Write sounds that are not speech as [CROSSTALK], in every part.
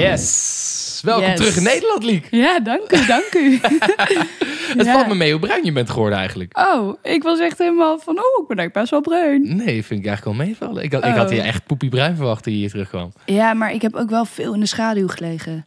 Yes! Welkom Yes. terug in Nederland, Liek. Ja, dank u, dank u. [LAUGHS] [LAUGHS] Het Ja. valt me mee hoe bruin je bent geworden eigenlijk. Oh, ik was echt helemaal van, oh, ik ben eigenlijk best wel bruin. Nee, vind ik eigenlijk wel meevallen. Ik had, ik had Oh. hier echt poepiebruin verwacht toen je hier terugkwam. Ja, maar ik heb ook wel veel in de schaduw gelegen.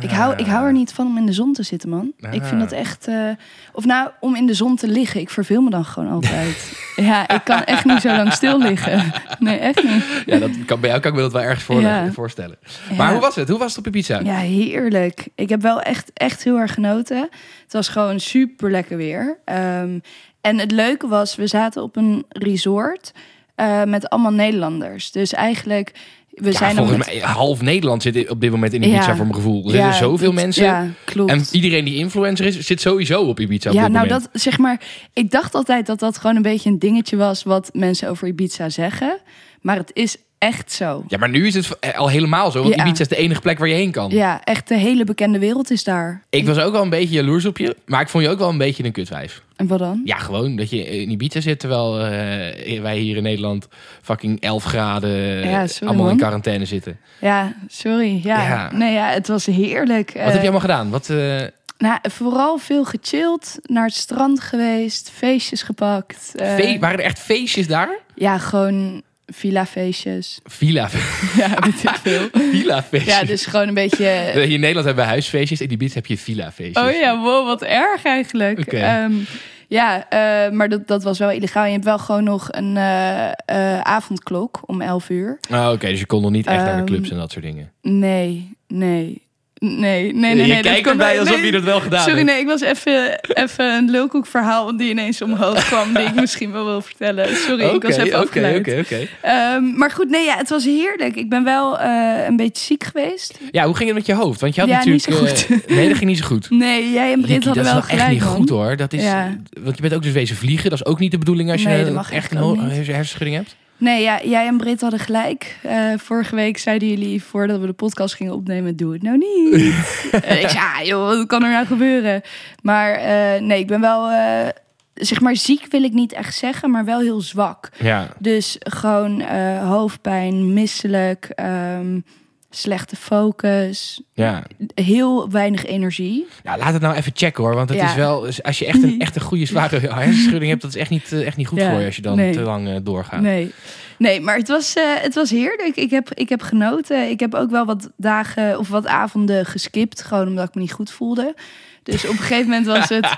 Ik, hou, ik hou er niet van om in de zon te zitten, man. Ik vind dat echt... eh, of nou, om in de zon te liggen. Ik verveel me dan gewoon altijd. [LAUGHS] ja, ik kan echt niet zo lang stil liggen. Nee, echt niet. Ja, dat kan, bij jou kan ik me dat wel ergens voor, Ja. voorstellen. Ja. Maar hoe was het? Hoe was het op Ibiza? Ja, heerlijk. Ik heb wel echt, echt heel erg genoten. Het was gewoon super lekker weer. Ehm, en het leuke was, we zaten op een resort eh, met allemaal Nederlanders. Dus eigenlijk, we Ja, zijn volgens mij half Nederland zit op dit moment in Ibiza Ja. voor mijn gevoel. Er Ja, zitten zoveel mensen. Klopt. En iedereen die influencer is, zit sowieso op Ibiza op ja, dit nou moment. dat zeg maar. Ik dacht altijd dat dat gewoon een beetje een dingetje was wat mensen over Ibiza zeggen. Maar het is echt zo. Ja, maar nu is het al helemaal zo. Want. Ibiza is de enige plek waar je heen kan. Ja, echt de hele bekende wereld is daar. Ik was ook wel een beetje jaloers op je. Maar ik vond je ook wel een beetje een kutwijf. En wat dan? Ja, gewoon dat je in Ibiza zit terwijl eh, wij hier in Nederland fucking 11 graden Ja, sorry, allemaal in quarantaine zitten. Ja, sorry. Ja, Ja. nee, ja, het was heerlijk. Wat heb je allemaal gedaan? Wat, eh, Nou, vooral veel gechilled, naar het strand geweest, feestjes gepakt. eh, fe- waren er echt feestjes daar? ja, gewoon villa-feestjes. Villa, [LAUGHS] ja, weet ik veel. [LAUGHS] villa feestjes. Ja, dus gewoon een beetje... Hier [LAUGHS] in Nederland hebben we huisfeestjes. In Ibiza heb je villa feestjes. Oh ja, wow, wat erg eigenlijk. Oké. Ehm, ja, eh, maar dat, dat was wel illegaal. Je hebt wel gewoon nog een eh, eh, avondklok om 11 uur. Ah, Oké, dus je kon nog niet echt naar de Ehm, clubs en dat soort dingen. Nee, nee. Nee, nee, nee. nee je dat kijkt erbij alsof nee. je dat wel gedaan Sorry, hebt. nee, ik was even, even een lulkoekverhaal die ineens omhoog kwam, die ik [LAUGHS] misschien wel wil vertellen. Sorry, ik was even Oké, afgeleid. oké, oké. Ehm, maar goed, nee, ja, het was heerlijk. Ik ben wel eh, een beetje ziek geweest. Ja, hoe ging het met je hoofd? Want je had Ja, natuurlijk... niet zo eh, [LAUGHS] nee, dat ging niet zo goed. Nee, jij en Britt hadden dat wel is wel gelijk, echt niet man. goed hoor. Dat is, Ja. Want je bent ook dus wezen vliegen. Dat is ook niet de bedoeling als je Nee, dat een- mag echt een hersenschudding hebt. Nee, ja, jij en Britt hadden gelijk. Eh, vorige week zeiden jullie, voordat we de podcast gingen opnemen, doe het nou niet. [LAUGHS] Eh, ik zei, ja, joh, wat kan er nou gebeuren? Maar eh, nee, ik ben wel, zeg maar, ziek wil ik niet echt zeggen, maar wel heel zwak. Ja. Dus gewoon hoofdpijn, misselijk, ehm, slechte focus, Ja. heel weinig energie. ja, laat het nou even checken hoor. Want het Ja. is wel... Als je echt een, echt een goede [LAUGHS] zware hersenschudding hebt... dat is echt niet, eh, echt niet goed Ja, voor je als je dan nee. te lang eh, doorgaat. Nee. Nee, maar het was, eh, het was heerlijk. Ik heb, ik heb genoten. Ik heb ook wel wat dagen of wat avonden geskipt. Gewoon omdat ik me niet goed voelde. Dus op een gegeven moment was het... [LAUGHS]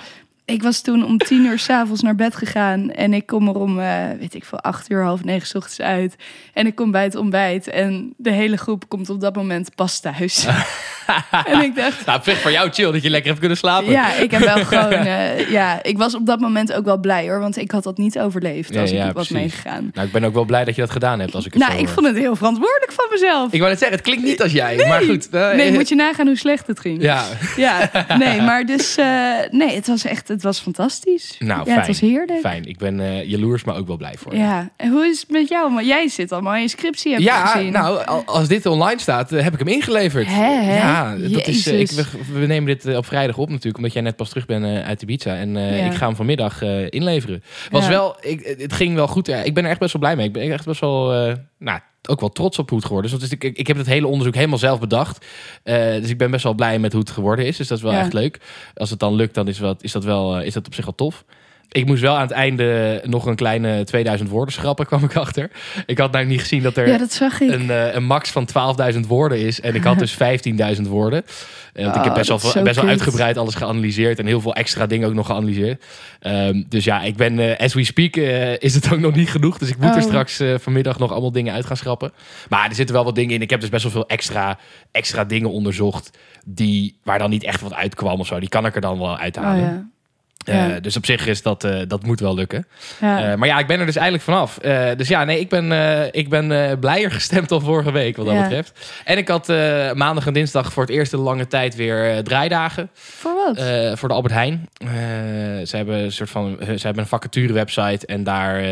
Ik was toen om tien uur s'avonds naar bed gegaan. En ik kom er om, eh, weet ik veel, acht uur, half negen 's ochtends uit. En ik kom bij het ontbijt. En de hele groep komt op dat moment pas thuis. [LAUGHS] [LAUGHS] en ik dacht, Nou, op zich voor jou chill dat je lekker hebt kunnen slapen. ja, ik heb wel gewoon... [LAUGHS] eh, ja, ik was op dat moment ook wel blij hoor. Want ik had dat niet overleefd Ja, als ik ja, was precies. meegegaan. Nou, ik ben ook wel blij dat je dat gedaan hebt. Als ik het Nou, ik vond het heel verantwoordelijk van mezelf. Ik wou net zeggen, het klinkt niet als jij. Maar goed. eh, Nee, moet je nagaan hoe slecht het ging. Ja, Ja, nee, maar dus... nee, het was echt... Het was fantastisch. nou ja, fijn. het was heerlijk. Fijn. Ik ben eh, jaloers, maar ook wel blij voor je. Ja, en hoe is het met jou? Want jij zit allemaal in je scriptie, heb Ja, gezien. nou, al- als dit online staat, eh, heb ik hem ingeleverd. Hè, hè? Ja, dat is, eh, ik, we, we nemen dit op vrijdag op natuurlijk, omdat jij net pas terug bent uit Ibiza. En eh, Ja. ik ga hem vanmiddag inleveren. Was wel, ik, het ging wel goed. Ik ben er echt best wel blij mee. Ik ben echt best wel, nou, ook wel trots op hoe het geworden is. Is- ik, ik heb het hele onderzoek helemaal zelf bedacht. Eh, dus ik ben best wel blij met hoe het geworden is. Dus dat is wel Ja. echt leuk. Als het dan lukt, dan is, wat, is, dat wel, eh, is dat op zich wel tof. Ik moest wel aan het einde nog een kleine 2000 woorden schrappen, kwam ik achter. Ik had nou niet gezien dat er Ja, dat zag ik. een, eh, een max van 12.000 woorden is. En ik had dus [LAUGHS] 15.000 woorden. Eh, want ik heb Oh, best wel, best wel uitgebreid alles geanalyseerd. En heel veel extra dingen ook nog geanalyseerd. Ehm, dus ja, ik ben, eh, as we speak, is het ook nog niet genoeg. Dus ik moet er Oh. straks eh, vanmiddag nog allemaal dingen uit gaan schrappen. Maar er zitten wel wat dingen in. Ik heb dus best wel veel extra, extra dingen onderzocht. Die, waar dan niet echt wat uitkwam of zo. Die kan ik er dan wel uithalen. Oh, ja. Eh, Ja. Dus op zich is dat, eh, dat moet wel lukken. Ja. Eh, maar ja, ik ben er dus eindelijk vanaf. Eh dus ja, nee, ik ben, eh, ik ben eh, blijer [LAUGHS] gestemd dan vorige week wat dat Ja. betreft. En ik had eh, maandag en dinsdag voor het eerst lange tijd weer eh, draaidagen. Voor Eh, voor de Albert Heijn. Eh, ze hebben een soort van, eh, ze hebben een vacature website en daar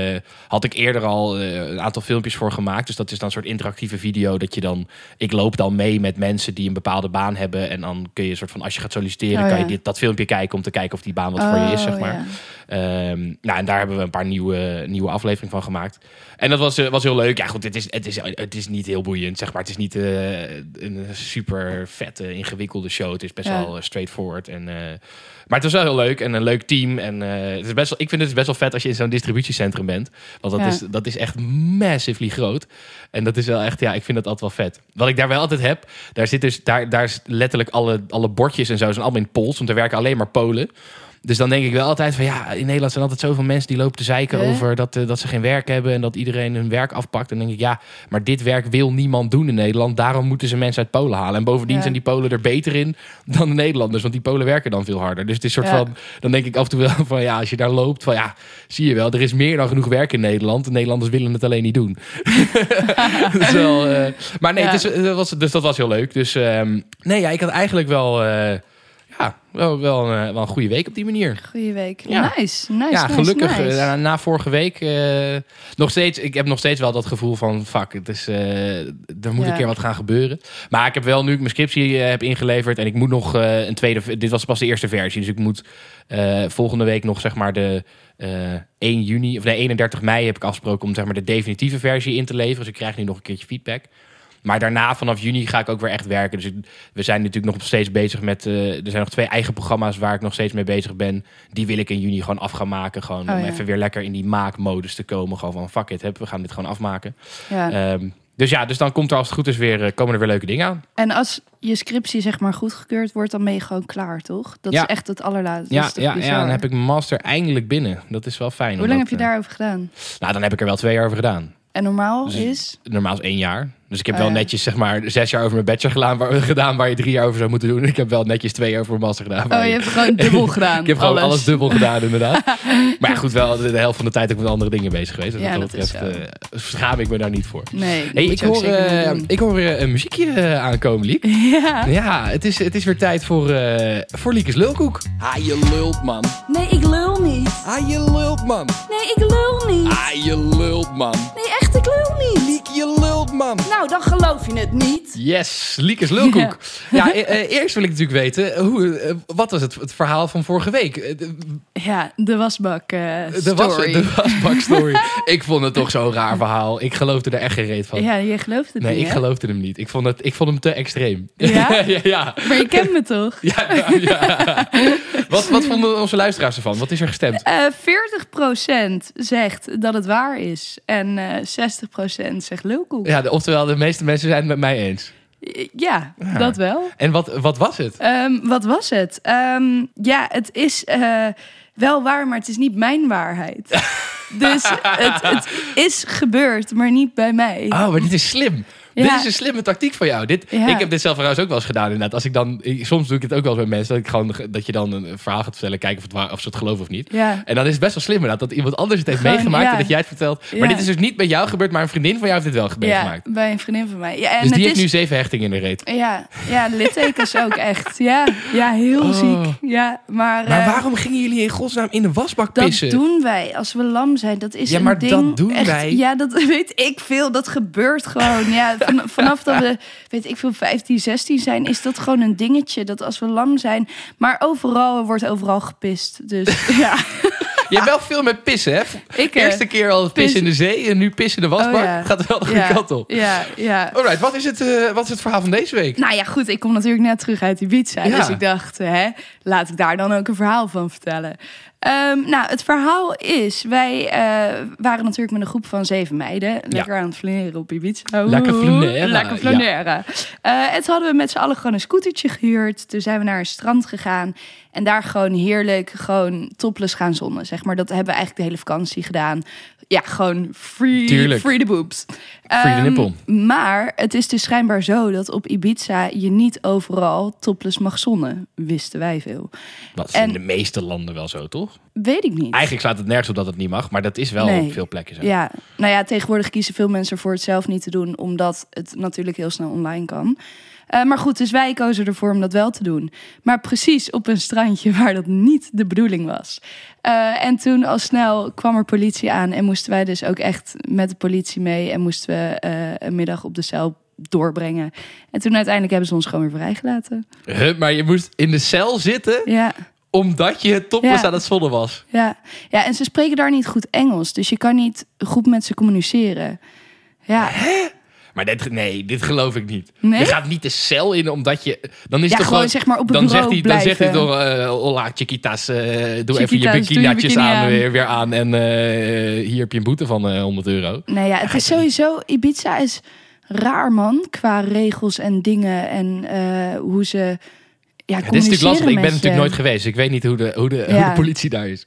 had ik eerder al een aantal filmpjes voor gemaakt. Dus dat is dan een soort interactieve video dat je dan, ik loop dan mee met mensen die een bepaalde baan hebben en dan kun je een soort van, als je gaat solliciteren, Oh, kan ja. je dit, dat filmpje kijken om te kijken of die baan wat voor je is, zeg Oh, maar. ja. Ehm, nou, en daar hebben we een paar nieuwe, nieuwe afleveringen van gemaakt. En dat was, eh, was heel leuk. Ja, goed, het is, het, is, het is niet heel boeiend, zeg maar. Het is niet eh, een super vette, ingewikkelde show. Het is best Ja. wel eh, straightforward. En, maar het was wel heel leuk en een leuk team. En het is best wel, ik vind het best wel vet als je in zo'n distributiecentrum bent. Want dat, Ja. is, dat is echt massively groot. En dat is wel echt, ja, ik vind dat altijd wel vet. Wat ik daar wel altijd heb, daar zit dus, daar, daar is letterlijk alle, alle bordjes en zo zijn allemaal in Pools. Want er werken alleen maar Polen. Dus dan denk ik wel altijd van ja, in Nederland zijn altijd zoveel mensen die lopen te zeiken over dat, eh, dat ze geen werk hebben en dat iedereen hun werk afpakt. En dan denk ik ja, maar dit werk wil niemand doen in Nederland. Daarom moeten ze mensen uit Polen halen. En bovendien Ja. zijn die Polen er beter in dan de Nederlanders, want die Polen werken dan veel harder. Dus het is soort Ja. van, dan denk ik af en toe wel [LAUGHS] van ja, als je daar loopt, van ja, zie je wel, er is meer dan genoeg werk in Nederland. De Nederlanders willen het alleen niet doen. [LAUGHS] [LAUGHS] Is wel, eh, maar nee, Ja. het is, het was, dus dat was heel leuk. Dus ehm, nee, ja, ik had eigenlijk wel, eh, ja, wel, wel, een, wel een goede week op die manier. Goeie week. Ja. Nice, nice, ja, gelukkig. nice. eh, na, na vorige week eh, nog steeds. Ik heb nog steeds wel dat gevoel van fuck, het is, eh, er moet Ja. een keer wat gaan gebeuren. Maar ik heb wel nu ik mijn scriptie eh, heb ingeleverd en ik moet nog eh, een tweede. Dit was pas de eerste versie, dus ik moet eh, volgende week nog zeg maar de eh 1 juni of nee 31 mei heb ik afgesproken om zeg maar de definitieve versie in te leveren. Dus ik krijg nu nog een keertje feedback. Maar daarna, vanaf juni, ga ik ook weer echt werken. Dus ik- we zijn natuurlijk nog steeds bezig met... eh, er zijn nog twee eigen programma's waar ik nog steeds mee bezig ben. Die wil ik in juni gewoon af gaan maken. Gewoon Oh, om ja. even weer lekker in die maakmodus te komen. Gewoon van, fuck it, we gaan dit gewoon afmaken. ja. Ehm, dus ja, dus dan komt er als het goed is weer, eh, komen er weer leuke dingen aan. En als je scriptie zeg maar goedgekeurd wordt, dan ben je gewoon klaar, toch? Dat Ja. is echt het allerlaatste. Ja, ja, ja, dan heb ik mijn master eindelijk binnen. Dat is wel fijn. Hoe lang heb je eh, daarover gedaan? nou, dan heb ik er wel twee jaar over gedaan. En normaal Dus- is? Normaal is één jaar. Dus ik heb Oh, wel ja. netjes zeg maar zes jaar over mijn bachelor gedaan waar, gedaan, waar je drie jaar over zou moeten doen. Ik heb wel netjes twee jaar over mijn master gedaan. Oh, je hebt gewoon dubbel gedaan. [LAUGHS] Ik heb gewoon alles, dubbel gedaan, inderdaad. [LAUGHS] maar ja, goed, wel de, de helft van de tijd ook met andere dingen bezig geweest. Dus Ja, wat dat is betreft, eh, schaam ik me daar niet voor. Nee, Hey, moet ik, hoor, niet eh, ik hoor eh, een muziekje eh, aankomen, Liek. [LAUGHS] Ja. Ja, het is, het is weer tijd voor, eh voor Liekes Lulkoek. Ah, je lult, man. Nee, ik lul niet. Ah, je lult, man. Nee, ik lul niet. Ah, je lult, man. Nee, echt, ik lul niet. Liek, je lult, man. Nou, dan geloof je het niet. Yes, Liekes Lulkoek. Ja, eh, eh, eerst wil ik natuurlijk weten, hoe, eh, wat was het, het verhaal van vorige week? Eh, Ja, de wasbak eh De, was, story. de wasbakstory. [LAUGHS] ik vond het toch zo'n raar verhaal. Ik geloofde er echt geen reet van. Ja, je gelooft het nee, niet, ik hè? geloofde hem niet. Ik vond, het, ik vond hem te extreem. [LAUGHS] Ja? ja, ja. Maar je kent me toch? Ja, ja, ja. Wat, wat vonden onze luisteraars ervan? Wat is er gestemd? Eh 40% zegt dat het waar is. En eh 60% zegt lulkoek. Ja, de, de meeste mensen zijn het met mij eens. Ja, dat wel. En wat, wat was het? Ehm, wat was het? Ehm, ja, het is eh, wel waar, maar het is niet mijn waarheid. [LAUGHS] dus het, het is gebeurd, maar niet bij mij. Oh, maar dit is slim. Ja. Dit is een slimme tactiek van jou. Dit, Ja. Ik heb dit zelf trouwens ook wel eens gedaan inderdaad. Als ik dan, ik- soms doe ik het ook wel eens met mensen. Dat, ik gewoon, dat je dan een verhaal gaat vertellen. Kijken of, het waar, of ze het geloven of niet. Ja. En dan is het best wel slim inderdaad. Dat iemand anders het heeft Gewoon, meegemaakt. ja. En dat jij het vertelt. Maar Ja. dit is dus niet bij jou gebeurd. Maar een vriendin van jou heeft dit wel ja, meegemaakt. bij een vriendin van mij. Ja, en Dus die het heeft is, nu zeven hechtingen in de reet. Ja, ja, littekens ook echt. Ja, ja heel Oh. ziek. Ja, maar Maar eh, waarom gingen jullie in godsnaam in de wasbak dat pissen? doen wij als we lam zijn. Dat is Ja, een maar ding. dat doen echt, wij. Ja, dat [LAUGHS] weet ik veel. Dat gebeurt gewoon. Ja, van- vanaf dat we, weet ik veel, 15, 16 zijn, is dat gewoon een dingetje. Dat als we lam zijn. Maar overal er wordt overal gepist. Dus [LAUGHS] ja, Je hebt wel veel met pissen, hè? ik. eh, Eerste keer al pissen pis- in de zee en nu pissen in de wasbak. Oh, ja. Gaat wel de goede ja, kant op. Ja, ja. Alright, wat is, het, eh, wat is het verhaal van deze week? Nou ja, goed, ik kom natuurlijk net terug uit Ibiza. Ja. Dus ik dacht, hè, laat ik daar dan ook een verhaal van vertellen. Ehm, nou, het verhaal is, wij eh, waren natuurlijk met een groep van zeven meiden. Lekker aan het flaneren op Ibiza. Lekker flaneren, Lekker flaneren. Eh, en toen hadden we met z'n allen gewoon een scootertje gehuurd. Toen zijn we naar een strand gegaan. En daar gewoon heerlijk, gewoon topless gaan zonnen. Zeg maar, dat hebben we eigenlijk de hele vakantie gedaan. Ja, gewoon free, Tuurlijk. free the boobs. Free the Ehm. Maar het is dus schijnbaar zo dat op Ibiza je niet overal topless mag zonnen. Wisten wij veel. Dat is en- in de meeste landen wel zo, toch? toch? Weet ik niet. Eigenlijk slaat het nergens op dat het niet mag, maar dat is wel Nee. op veel plekken zo. Ja, nou ja, tegenwoordig kiezen veel mensen voor het zelf niet te doen, omdat het natuurlijk heel snel online kan. Eh, maar goed, dus wij kozen ervoor om dat wel te doen. Maar precies op een strandje [LAUGHS] waar dat niet de bedoeling was. Eh, en toen al snel kwam er politie aan en moesten wij dus ook echt met de politie mee en moesten we eh, een middag op de cel doorbrengen. En toen uiteindelijk hebben ze ons gewoon weer vrijgelaten. Huh, maar je moest in de cel zitten Ja, omdat je topless Ja. aan het zonnen was. ja. ja, en ze spreken daar niet goed Engels, dus je kan niet goed met ze communiceren. Ja, Maar dit, nee, dit geloof ik niet. Nee? Je gaat niet de cel in omdat je... Dan is ja het gewoon zeg maar op het dan zegt hij, dan zegt hij blijven. toch, eh, hola chiquitas, eh, doe even je Chiquitas, bikini aan, aan. Weer, weer aan en eh, hier heb je een boete van eh 100 euro. Nee, ja, het is sowieso. Ibiza is raar, man. Qua regels en dingen en hoe ze. Ja, Ja, dit is natuurlijk lastig. Ik ben natuurlijk nooit geweest. Ik weet niet hoe de, hoe de, hoe de politie daar is.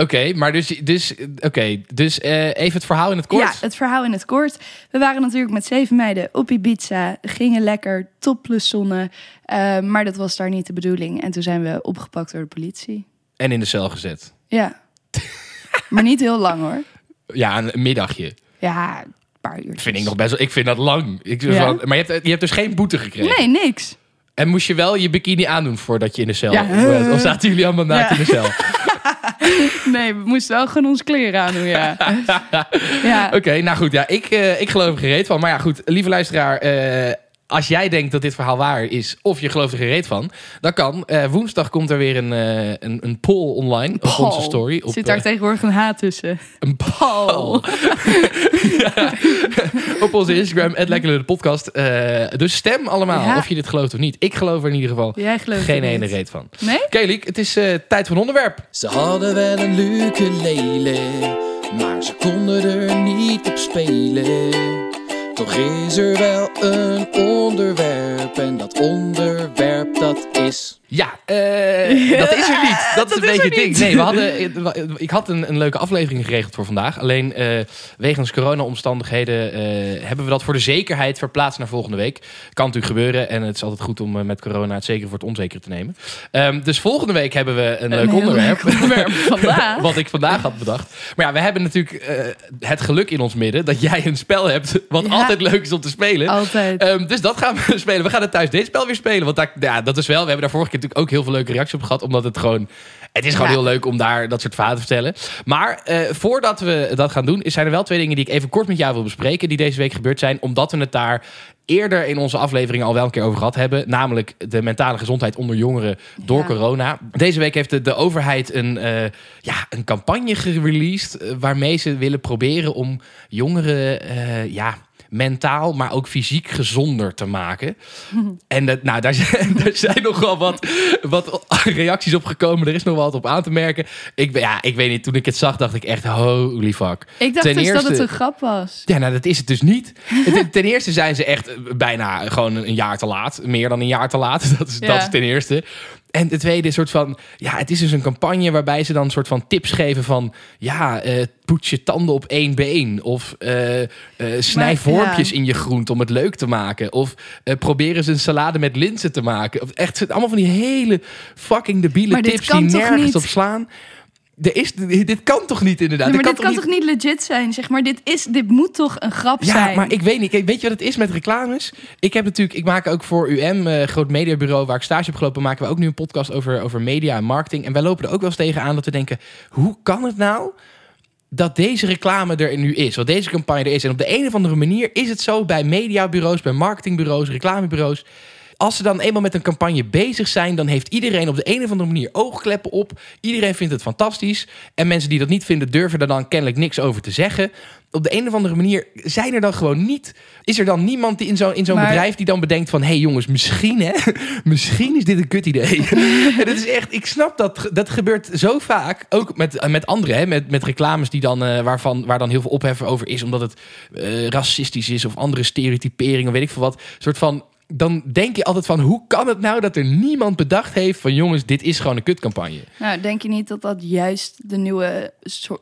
Oké, maar dus, dus, oké, dus eh, even het verhaal in het kort. Ja, het verhaal in het kort. We waren natuurlijk met zeven meiden op Ibiza. Gingen lekker, topless zonnen. Eh, maar dat was daar niet de bedoeling. En toen zijn we opgepakt door de politie. En in de cel gezet. Ja. [LAUGHS] maar niet heel lang hoor. Ja, een middagje. Ja, een paar uur. Vind ik nog best wel. Ik vind dat lang. Ik, Ja? van- maar je hebt, je hebt dus geen boete gekregen. Nee, niks. En moest je wel je bikini aandoen voordat je in de cel. Ja. Of, of zaten jullie allemaal naakt Ja. in de cel? [LAUGHS] [LAUGHS] Nee, we moesten wel gewoon onze kleren aan doen, ja. [LAUGHS] ja. Oké, nou goed. Ja, ik, eh, ik geloof er gereed van. Maar ja, goed. Lieve luisteraar. eh, als jij denkt dat dit verhaal waar is, of je gelooft er gereed van, dan kan. Eh, woensdag komt er weer een, eh, een, een poll online op Paul. onze story. Op, Zit daar eh, tegenwoordig een H tussen? een. [LAUGHS] Ja, op onze Instagram, @lekkerleude podcast. Eh, dus stem allemaal Ja. of je dit gelooft of niet. Ik geloof er in ieder geval Jij gelooft geen het ene niet. reet van. Nee? Het is eh, tijd voor een onderwerp. Ze hadden wel een leuke lele, maar ze konden er niet op spelen. Toch is er wel een onderwerp. En dat onderwerp dat is... Ja, eh, dat is er niet. [LAUGHS] Dat is Dat een is beetje het ding. Nee, we hadden, ik had een, een leuke aflevering geregeld voor vandaag. Alleen eh, wegens corona-omstandigheden eh, hebben we dat voor de zekerheid verplaatst naar volgende week. Kan natuurlijk gebeuren en het is altijd goed om met corona het zekere voor het onzekere te nemen. Ehm, dus volgende week hebben we een, leuk onderwerp. leuk onderwerp [LAUGHS] vandaag. Wat ik vandaag had bedacht. Maar ja, we hebben natuurlijk het geluk in ons midden dat jij een spel hebt wat Ja. altijd leuk is om te spelen. Altijd. Ehm, dus dat gaan we [LAUGHS] spelen. We gaan het thuis dit spel weer spelen. Want daar, ja, dat is wel. We hebben daar vorige keer natuurlijk ook heel veel leuke reacties op gehad. Omdat het gewoon. Het is gewoon Ja. heel leuk om daar dat soort verhalen te vertellen. Maar eh, voordat we dat gaan doen, zijn er wel twee dingen die ik even kort met jou wil bespreken. Die deze week gebeurd zijn. Omdat we het daar eerder in onze aflevering al wel een keer over gehad hebben. Namelijk de mentale gezondheid onder jongeren door Ja. corona. Deze week heeft de, de overheid een, eh, ja, een campagne gereleased. eh, waarmee ze willen proberen om jongeren. ja, mentaal, maar ook fysiek gezonder te maken. [LAUGHS] En dat, nou, daar, zijn, [LAUGHS] daar zijn nog wel wat, wat reacties op gekomen. Er is nog wel wat op aan te merken. Ik, ja, ik weet niet, toen ik het zag, dacht ik echt, holy fuck. ik dacht ten dus dat eerste- het een grap was. Ja, nou, dat is het dus niet. [LAUGHS] Ten eerste zijn ze echt bijna gewoon een jaar te laat. Meer dan een jaar te laat. Dat is, Ja. dat is ten eerste. En de tweede soort van... Ja, het is dus een campagne waarbij ze dan een soort van tips geven van... Ja, eh poets je tanden op één been. Of eh, eh, snij vormpjes ja. in je groente om het leuk te maken. Of eh, probeer eens een salade met linzen te maken. Of echt allemaal van die hele fucking debiele Maar tips die nergens niet? op slaan. Er is, dit kan toch niet inderdaad? Nee, maar Dit dit kan toch niet legit zijn? Zeg maar, dit, is, dit moet toch een grap ja, zijn? maar ik weet niet. Weet je wat het is met reclames? Ik heb natuurlijk, ik maak ook voor UM, eh, groot mediabureau waar ik stage heb gelopen, maken we ook nu een podcast over, over media en marketing. En wij lopen er ook wel eens tegenaan dat we denken: hoe kan het nou dat deze reclame er nu is? Wat deze campagne er is. En op de een of andere manier is het zo bij mediabureaus, bij marketingbureaus, reclamebureaus. Als ze dan eenmaal met een campagne bezig zijn, dan heeft iedereen op de een of andere manier oogkleppen op. Iedereen vindt het fantastisch. En mensen die dat niet vinden, durven er dan kennelijk niks over te zeggen. Op de een of andere manier zijn er dan gewoon niet. Is er dan niemand die in zo'n in zo'n Maar- bedrijf die dan bedenkt van: hé hey jongens, misschien hè, [LAUGHS] misschien is dit een kut idee. [LAUGHS] en dat is echt, ik snap dat, dat gebeurt zo vaak. Ook met, met anderen, hè, met, met reclames die dan, eh, waarvan, waar dan heel veel ophef over is, omdat het eh, racistisch is of andere stereotypering of weet ik veel wat. Een soort van dan denk je altijd van... hoe kan het nou dat er niemand bedacht heeft van... jongens, dit is gewoon een kutcampagne. Nou, denk je niet dat dat juist de nieuwe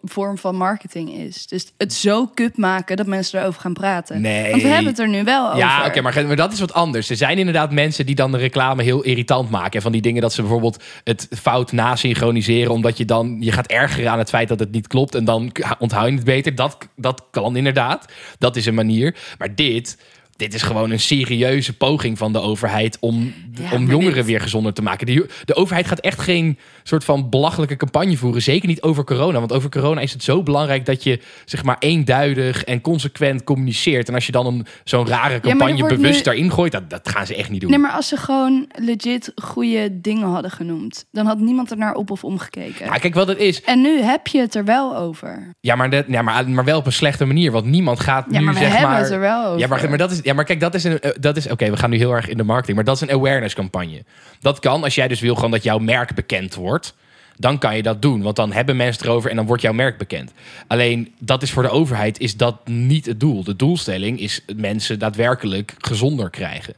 vorm van marketing is? Dus het zo kut maken dat mensen erover gaan praten. Nee. Want we hebben het er nu wel over. Ja, oké, maar, maar dat is wat anders. Er zijn inderdaad mensen die dan de reclame heel irritant maken. En van die dingen dat ze bijvoorbeeld het fout nasynchroniseren... omdat je dan je gaat ergeren aan het feit dat het niet klopt... en dan onthoud je het beter. Dat, dat kan inderdaad. Dat is een manier. Maar dit dit is gewoon een serieuze poging van de overheid om, Ja, om jongeren weer gezonder te maken. De, de overheid gaat echt geen soort van belachelijke campagne voeren. Zeker niet over corona. Want over corona is het zo belangrijk dat je zeg maar eenduidig en consequent communiceert. En als je dan een, zo'n rare campagne bewust nu- daarin gooit, dat, dat gaan ze echt niet doen. Nee, maar als ze gewoon legit goede dingen hadden genoemd, dan had niemand er naar op of omgekeken. Ja, kijk wat het is. En nu heb je het er wel over. Ja, maar, dat, ja, maar, maar wel op een slechte manier. Want niemand gaat Ja, nu maar we zeg hebben maar... het er wel over. Ja, maar, maar, dat is, ja, maar kijk, dat is een. eh, Dat is, Oké, we gaan nu heel erg in de marketing. Maar dat is een awareness campagne. Dat kan als jij dus wil gewoon dat jouw merk bekend wordt. Dan kan je dat doen. Want dan hebben mensen erover en dan wordt jouw merk bekend. Alleen dat is voor de overheid is dat niet het doel. De doelstelling is mensen daadwerkelijk gezonder krijgen.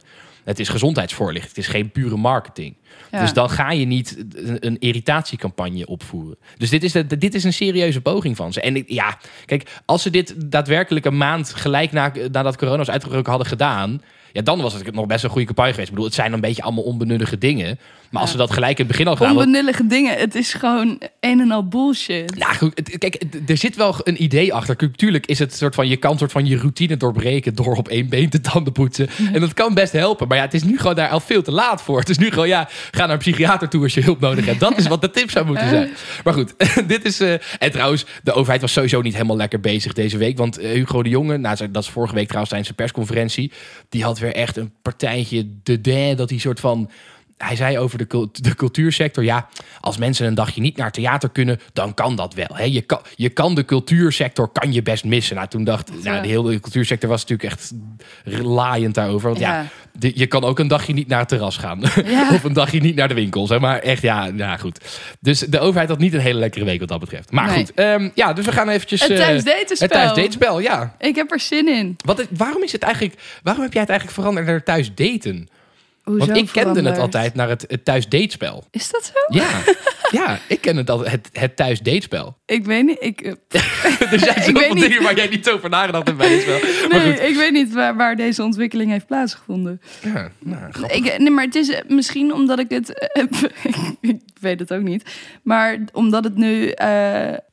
Het is gezondheidsvoorlichting. Het is geen pure marketing. Ja. Dus dan ga je niet een, een irritatiecampagne opvoeren. Dus dit is, dit is een serieuze poging van ze. En ik- ja, kijk, als ze dit daadwerkelijk een maand gelijk na, nadat corona was uitgebroken hadden gedaan... Ja, dan was het nog best een goede campagne geweest. Ik bedoel, het zijn een beetje allemaal onbenullige dingen. Maar als ze dat gelijk in het begin al gedaan... Onbenullige dingen. Het is gewoon een en al bullshit. nou goed, kijk, er zit wel een idee achter. Kijk, Tuurlijk is het soort van, je kan soort van je routine doorbreken door op één been te tanden poetsen. En dat kan best helpen. Maar ja, het is nu gewoon daar al veel te laat voor. Het is nu gewoon, ja, ga naar een psychiater toe als je hulp nodig hebt. Dat is wat de tip zou moeten zijn. Maar goed, [LAUGHS] dit is... eh, en trouwens, de overheid was sowieso niet helemaal lekker bezig deze week. Want eh, Hugo de Jonge, nou, dat is vorige week trouwens tijdens de persconferentie. Die had weer echt een partijtje de de, dat hij soort van... Hij zei over de, cult- de cultuursector, ja, als mensen een dagje niet naar theater kunnen, dan kan dat wel. Hè? Je, kan, je kan de cultuursector kan je best missen. Nou, toen dacht, nou, de hele cultuursector was natuurlijk echt laaiend daarover. Want ja, Ja. de- je kan ook een dagje niet naar het terras gaan. Ja. [LAUGHS] of een dagje niet naar de winkel. Zeg maar echt, ja, ja, goed. Dus de overheid had niet een hele lekkere week wat dat betreft. Maar Nee. goed, ehm, ja, dus we gaan eventjes... Het eh, thuisdatenspel. Het ja. Ik heb er zin in. Wat, waarom is het eigenlijk... Waarom heb jij het eigenlijk veranderd naar thuis daten? Hoezo Want ik kende het altijd naar het, het thuis datespel. Is dat zo? Ja, [LAUGHS] ja ik ken het altijd, het, het thuis datespel. Ik weet niet. Ik, eh, [LAUGHS] Er zijn [LAUGHS] zoveel weet niet. dingen waar jij niet over nagedacht hebt bij dit spel. Nee, goed. ik weet niet waar, waar deze ontwikkeling heeft plaatsgevonden. Ja, nou, grappig. Ik, nee, maar het is eh, misschien omdat ik het. eh, ik weet het ook niet. Maar omdat het nu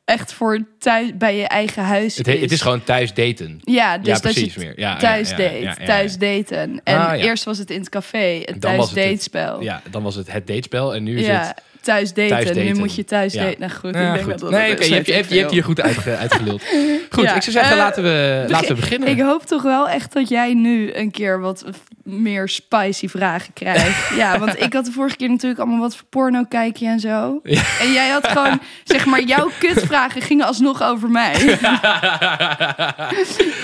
echt voor thuis bij je eigen huis Het, is. he- het is gewoon thuis daten. Ja, dus Ja, dat je precies meer. Ja, thuis ja, date, thuis daten. En Ah, eerst was het in het café, het thuis het datespel. Ja, dan was het het datespel en nu is het... thuis daten. thuis daten. Nu moet je thuis Ja. daten. Nou goed, Ja, ik denk goed. dat dat nee, oké, je, hebt, je, hebt, je hebt veel. hier goed uitge, uitgeluld. Goed, Ja, ik zou zeggen, eh, laten, we, laten we beginnen. Ik hoop toch wel echt dat jij nu een keer wat meer spicy vragen krijgt. [LAUGHS] ja, want ik had de vorige keer natuurlijk allemaal wat voor porno kijk je en zo. Ja. En jij had gewoon, zeg maar, jouw [LAUGHS] kutvragen gingen alsnog over mij. [LAUGHS]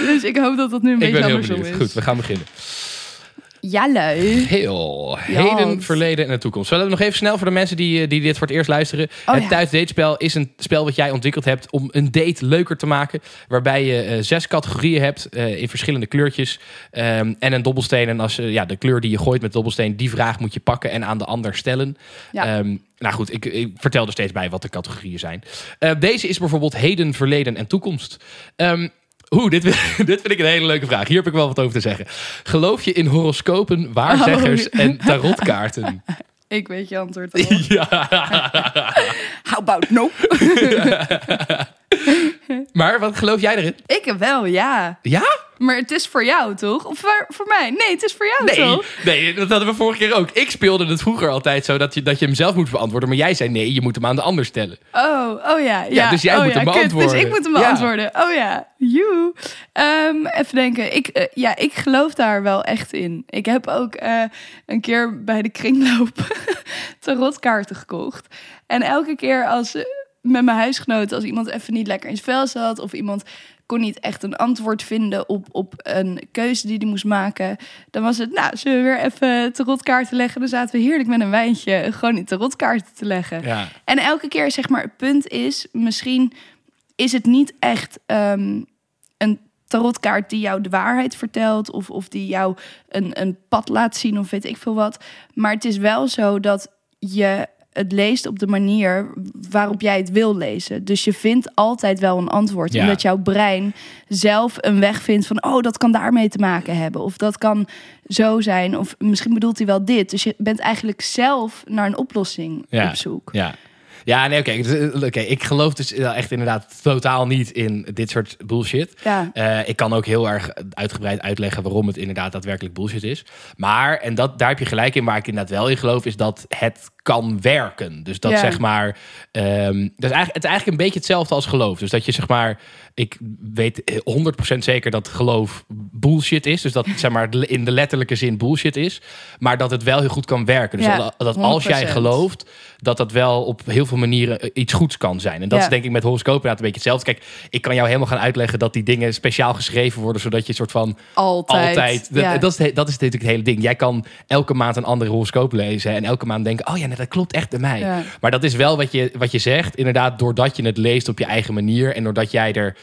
dus ik hoop dat dat nu een ik beetje andersom is. Goed, we gaan beginnen. Ja, lui. Heel. Heden, verleden en de toekomst. Zullen we nog even snel voor de mensen die, eh, die dit voor het eerst luisteren. Oh, het ja. thuis datespel is een spel wat jij ontwikkeld hebt om een date leuker te maken. Waarbij je eh, zes categorieën hebt eh, in verschillende kleurtjes. ehm, en een dobbelsteen. En als eh, ja, de kleur die je gooit met dobbelsteen, die vraag moet je pakken en aan de ander stellen. Ja. Ehm, nou goed, ik, ik vertel er steeds bij wat de categorieën zijn. Deze is bijvoorbeeld heden, verleden en toekomst. Ehm Oeh, dit, [LAUGHS] dit vind ik een hele leuke vraag. Hier heb ik wel wat over te zeggen. Geloof je in horoscopen, waarzeggers Oh. en tarotkaarten? [LAUGHS] Ik weet je antwoord al. [LAUGHS] ja. How about no? [LAUGHS] Maar wat geloof jij erin? ik wel, ja. Ja? Maar het is voor jou, toch? Of voor, voor mij? Nee, het is voor jou, Nee, toch? nee, dat hadden we vorige keer ook. Ik speelde het vroeger altijd zo dat je, dat je hem zelf moet beantwoorden. Maar jij zei nee, je moet hem aan de ander stellen. Oh, oh ja. Ja, dus jij oh, moet ja, hem kut. beantwoorden. Dus ik moet hem Ja. beantwoorden. Oh ja, you. Ehm, even denken. Ik, eh, ja, ik geloof daar wel echt in. Ik heb ook eh, een keer bij de kringloop [LAUGHS] tarotkaarten gekocht. En elke keer als eh, met mijn huisgenoten, als iemand even niet lekker in zijn vel zat... of iemand kon niet echt een antwoord vinden op, op een keuze die hij moest maken... dan was het, nou, zullen we weer even tarotkaarten leggen? Dan zaten we heerlijk met een wijntje gewoon die tarotkaarten te leggen. Ja. En elke keer, zeg maar, het punt is, misschien is het niet echt ehm, een tarotkaart die jou de waarheid vertelt of, of die jou een, een pad laat zien of weet ik veel wat. Maar het is wel zo dat je het leest op de manier waarop jij het wil lezen. Dus je vindt altijd wel een antwoord. Ja. Omdat jouw brein zelf een weg vindt van... oh, dat kan daarmee te maken hebben. Of dat kan zo zijn. Of misschien bedoelt hij wel dit. Dus je bent eigenlijk zelf naar een oplossing Ja. op zoek. Ja. Ja, nee, oké. Dus, eh, oké, Ik geloof dus wel echt inderdaad totaal niet in dit soort bullshit. Ja. Eh, ik kan ook heel erg uitgebreid uitleggen waarom het inderdaad daadwerkelijk bullshit is. Maar, en dat, daar heb je gelijk in, waar ik inderdaad wel in geloof, is dat het kan werken. Dus dat Ja. zeg maar, ehm, dat is eigenlijk, het is eigenlijk een beetje hetzelfde als geloof. Dus dat je zeg maar, ik weet 100% zeker dat geloof bullshit is. Dus dat zeg maar in de letterlijke zin bullshit is. Maar dat het wel heel goed kan werken. Dus Ja, dat, dat als jij 100%. gelooft, dat dat wel op heel veel manieren eh, iets goeds kan zijn. En dat Ja. is denk ik met horoscopen inderdaad een beetje hetzelfde. Kijk, ik kan jou helemaal gaan uitleggen dat die dingen speciaal geschreven worden, zodat je een soort van Altijd. altijd. Dat, Ja. dat, is dat is natuurlijk het hele ding. Jij kan elke maand een andere horoscoop lezen en elke maand denken: oh ja, dat klopt echt bij mij. Ja. Maar dat is wel wat je, wat je zegt, inderdaad, doordat je het leest op je eigen manier en doordat jij er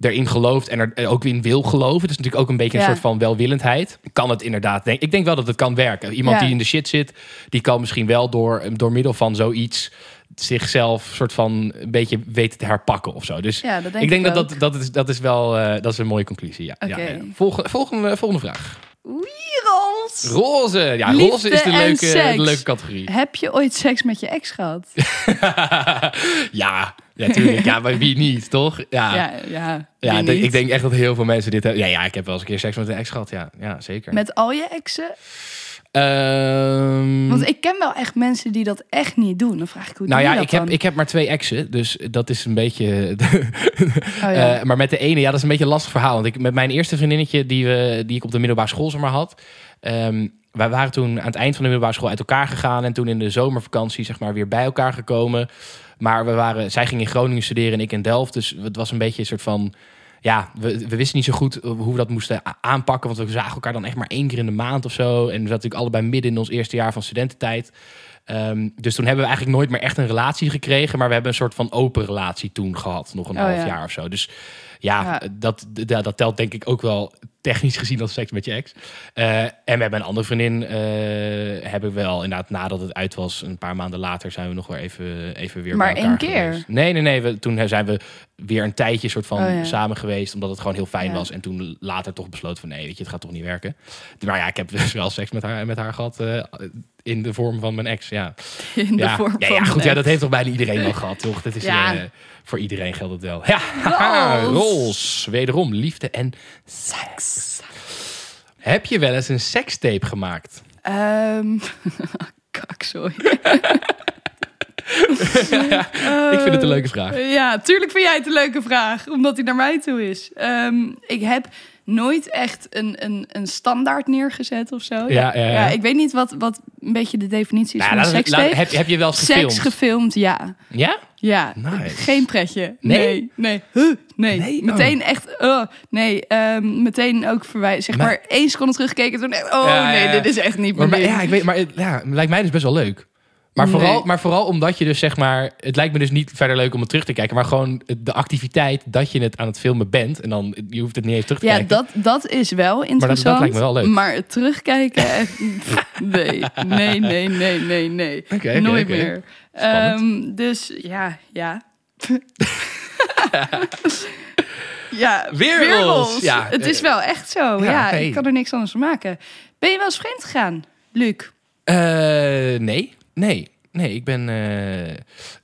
erin gelooft en er eh, ook in wil geloven. Dat is natuurlijk ook een beetje een Ja. soort van welwillendheid. Kan het inderdaad. Denk, ik denk wel dat het kan werken. Iemand Ja. die in de shit zit, die kan misschien wel door, door middel van zoiets zichzelf soort van een beetje weten te herpakken of zo. Dus Ja, dat denk ik denk ik dat, dat dat is, dat is wel eh, dat is een mooie conclusie. Ja. Volgende, volgende vraag. Wereld. Roze. Ja, Liefde roze is de en leuke, seks. de leuke categorie. Heb je ooit seks met je ex gehad? [LAUGHS] ja, ja, tuurlijk. Ja, maar wie niet, toch? Ja, ja. ja. ja. ik denk echt dat heel veel mensen dit hebben. Ja, ja, ik heb wel eens een keer seks met een ex gehad. Ja, ja zeker. Met al je exen? Ehm, Want ik ken wel echt mensen die dat echt niet doen. Dan vraag ik hoe nou ja, ik heb, ik heb maar twee exen, dus dat is een beetje... [LAUGHS] Oh ja. Eh, maar met de ene, ja, dat is een beetje een lastig verhaal. Want ik, met mijn eerste vriendinnetje, die, we, die ik op de middelbare school zeg maar had... ehm, wij waren toen aan het eind van de middelbare school uit elkaar gegaan... en toen in de zomervakantie zeg maar weer bij elkaar gekomen. Maar we waren, zij ging in Groningen studeren en ik in Delft. Dus het was een beetje een soort van... Ja, we, wisten niet zo goed hoe we dat moesten aanpakken. Want we zagen elkaar dan echt maar één keer in de maand of zo. En we zaten natuurlijk allebei midden in ons eerste jaar van studententijd. Ehm, dus toen hebben we eigenlijk nooit meer echt een relatie gekregen. Maar we hebben een soort van open relatie toen gehad. Nog een Oh, half ja. jaar of zo. Dus ja, Ja. Dat, dat, dat telt denk ik ook wel technisch gezien als seks met je ex. Eh, en met mijn andere vriendin eh, hebben we wel inderdaad nadat het uit was, een paar maanden later zijn we nog weer even, even weer Maar bij elkaar één keer? geweest. Nee, nee, nee. We, toen zijn we weer een tijdje soort van Oh, ja. samen geweest, omdat het gewoon heel fijn was. En toen later toch besloten van nee, weet je, het gaat toch niet werken. Maar ja, ik heb dus wel seks met haar, met haar gehad eh, in de vorm van mijn ex. Ja, [LAUGHS] In de ja. vorm ja, goed, ja, dat heeft toch bijna iedereen wel gehad, toch? Dat is Ja. eh, voor iedereen geldt het wel. Ja. [LAUGHS] Roos. Wederom liefde en seks. Heb je wel eens een sekstape gemaakt? Ehm [LAUGHS] kak, sorry. Ik vind het een leuke vraag. Ja, tuurlijk vind jij het een leuke vraag, omdat hij naar mij toe is. Ehm, ik heb nooit echt een, een, een standaard neergezet of zo. Ja, ja, ja. ik weet niet wat, wat een beetje de definitie is Nou, van sekstape. heb, heb je wel eens gefilmd? Seks gefilmd, ja. ja? Ja, Nice. geen pretje. Nee? Nee, nee. Huh, nee. Nee? Oh. Meteen echt, oh, nee. ehm, meteen ook verwijzen. Zeg Maar- maar, één seconde terugkeken. Toen, oh Ja, nee, dit is echt niet Maar, mijn maar- ja, ik weet, maar ja, lijkt mij dus best wel leuk. Maar Nee. vooral, maar vooral omdat je dus zeg maar... Het lijkt me dus niet verder leuk om het terug te kijken. Maar gewoon de activiteit dat je het aan het filmen bent. En dan, je hoeft het niet eens terug te Ja, kijken. dat, dat is wel interessant. dat lijkt me wel leuk. Maar het terugkijken, echt, [LAUGHS] nee, nee, nee, nee, nee, nee. Nooit meer. Ehm, dus ja, ja. [LAUGHS] ja, Weerwolf, ja. Het is wel echt zo. Ja, Ja, ik kan er niks anders van maken. Ben je wel eens vreemd gegaan, Luc? Eh, nee, nee. Nee, ik ben eh,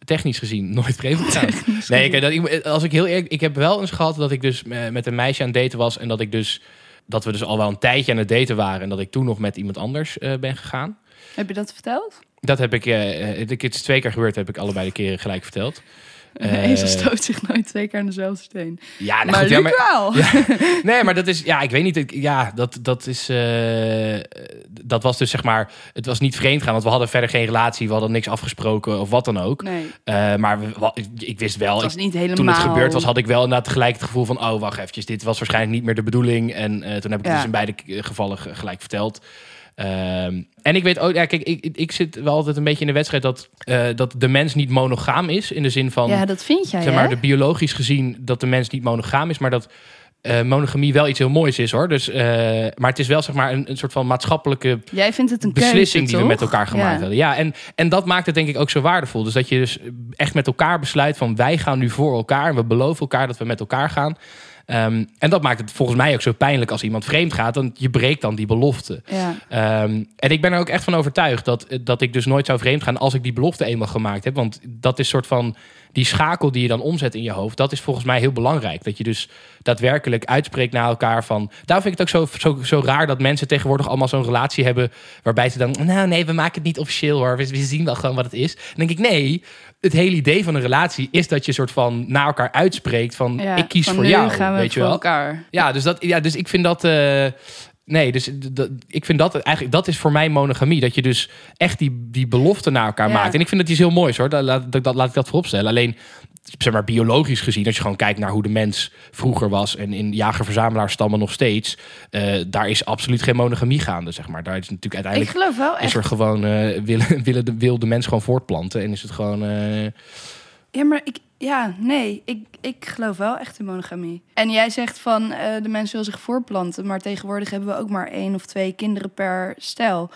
technisch gezien [LAUGHS] nooit vreemd gegaan. Nee, ik, dat, ik, als ik heel eerlijk, ik heb wel eens gehad dat ik dus eh, met een meisje aan het daten was en dat ik dus dat we dus al wel een tijdje aan het daten waren en dat ik toen nog met iemand anders eh, ben gegaan. Heb je dat verteld? Dat heb ik, eh, het is twee keer gebeurd, heb ik allebei de keren gelijk verteld. [LAUGHS] Een Eh, ezel stoot zich nooit twee keer aan dezelfde steen. Ja, nou maar goed, ja, Luc maar, wel. [LAUGHS] [LAUGHS] nee, maar dat is, ja, ik weet niet. ik- Ja, dat, dat is, eh, dat was dus zeg maar, het was niet vreemd gaan, want we hadden verder geen relatie, we hadden niks afgesproken of wat dan ook. Nee, Eh, maar we, ik, ik wist wel, het was niet helemaal... toen het gebeurd was, had ik wel inderdaad gelijk het gevoel van, oh wacht eventjes, dit was waarschijnlijk niet meer de bedoeling. En eh, toen heb ik het dus in beide gevallen ge- gelijk verteld. Ehm, en ik weet ook, ja, kijk, ik, ik zit wel altijd een beetje in de wedstrijd dat, eh, dat de mens niet monogaam is. In de zin van, Ja, dat vind jij, zeg maar, hè? de biologisch gezien dat de mens niet monogaam is, maar dat eh, monogamie wel iets heel moois is hoor. Dus, eh, maar het is wel zeg maar een, een soort van maatschappelijke Jij vindt het een beslissing keuze, die we met elkaar gemaakt Ja. hebben. Ja, en, en dat maakt het denk ik ook zo waardevol. Dus dat je dus echt met elkaar besluit van wij gaan nu voor elkaar. En we beloven elkaar dat we met elkaar gaan. Ehm, en dat maakt het volgens mij ook zo pijnlijk als iemand vreemd gaat. Want je breekt dan die belofte. Ja. Ehm, en ik ben er ook echt van overtuigd dat, dat ik dus nooit zou vreemd gaan als ik die belofte eenmaal gemaakt heb. Want dat is soort van die schakel die je dan omzet in je hoofd. Dat is volgens mij heel belangrijk. Dat je dus daadwerkelijk uitspreekt naar elkaar van. Daarom vind ik het ook zo, zo, zo raar dat mensen tegenwoordig allemaal zo'n relatie hebben. waarbij ze dan. Nou, nee, we maken het niet officieel hoor. We, we zien wel gewoon wat het is. Dan denk ik nee. Het hele idee van een relatie is dat je soort van naar elkaar uitspreekt van Ja, ik kies van voor jou. gaan we weet je wel? elkaar. Ja, dus, dat, ja, dus ik vind dat. eh, nee, dus d- d- ik vind dat eigenlijk. Dat is voor mij monogamie. Dat je dus echt die, die belofte naar elkaar Ja. maakt. En ik vind dat iets heel moois hoor. Dat, laat, dat, dat- laat ik dat vooropstellen. Alleen. Zeg maar biologisch gezien, als je gewoon kijkt naar hoe de mens vroeger was en in jager-verzamelaarsstammen nog steeds, eh, daar is absoluut geen monogamie gaande. Zeg maar. Daar is natuurlijk Ik uiteindelijk geloof wel is echt. er gewoon eh, willen, [LAUGHS] willen de, wil de mens gewoon voortplanten en is het gewoon. eh, Ja, maar ik, ja, nee, ik, ik geloof wel echt in monogamie. En jij zegt van de mens wil zich voortplanten, maar tegenwoordig hebben we ook maar één of twee kinderen per stel.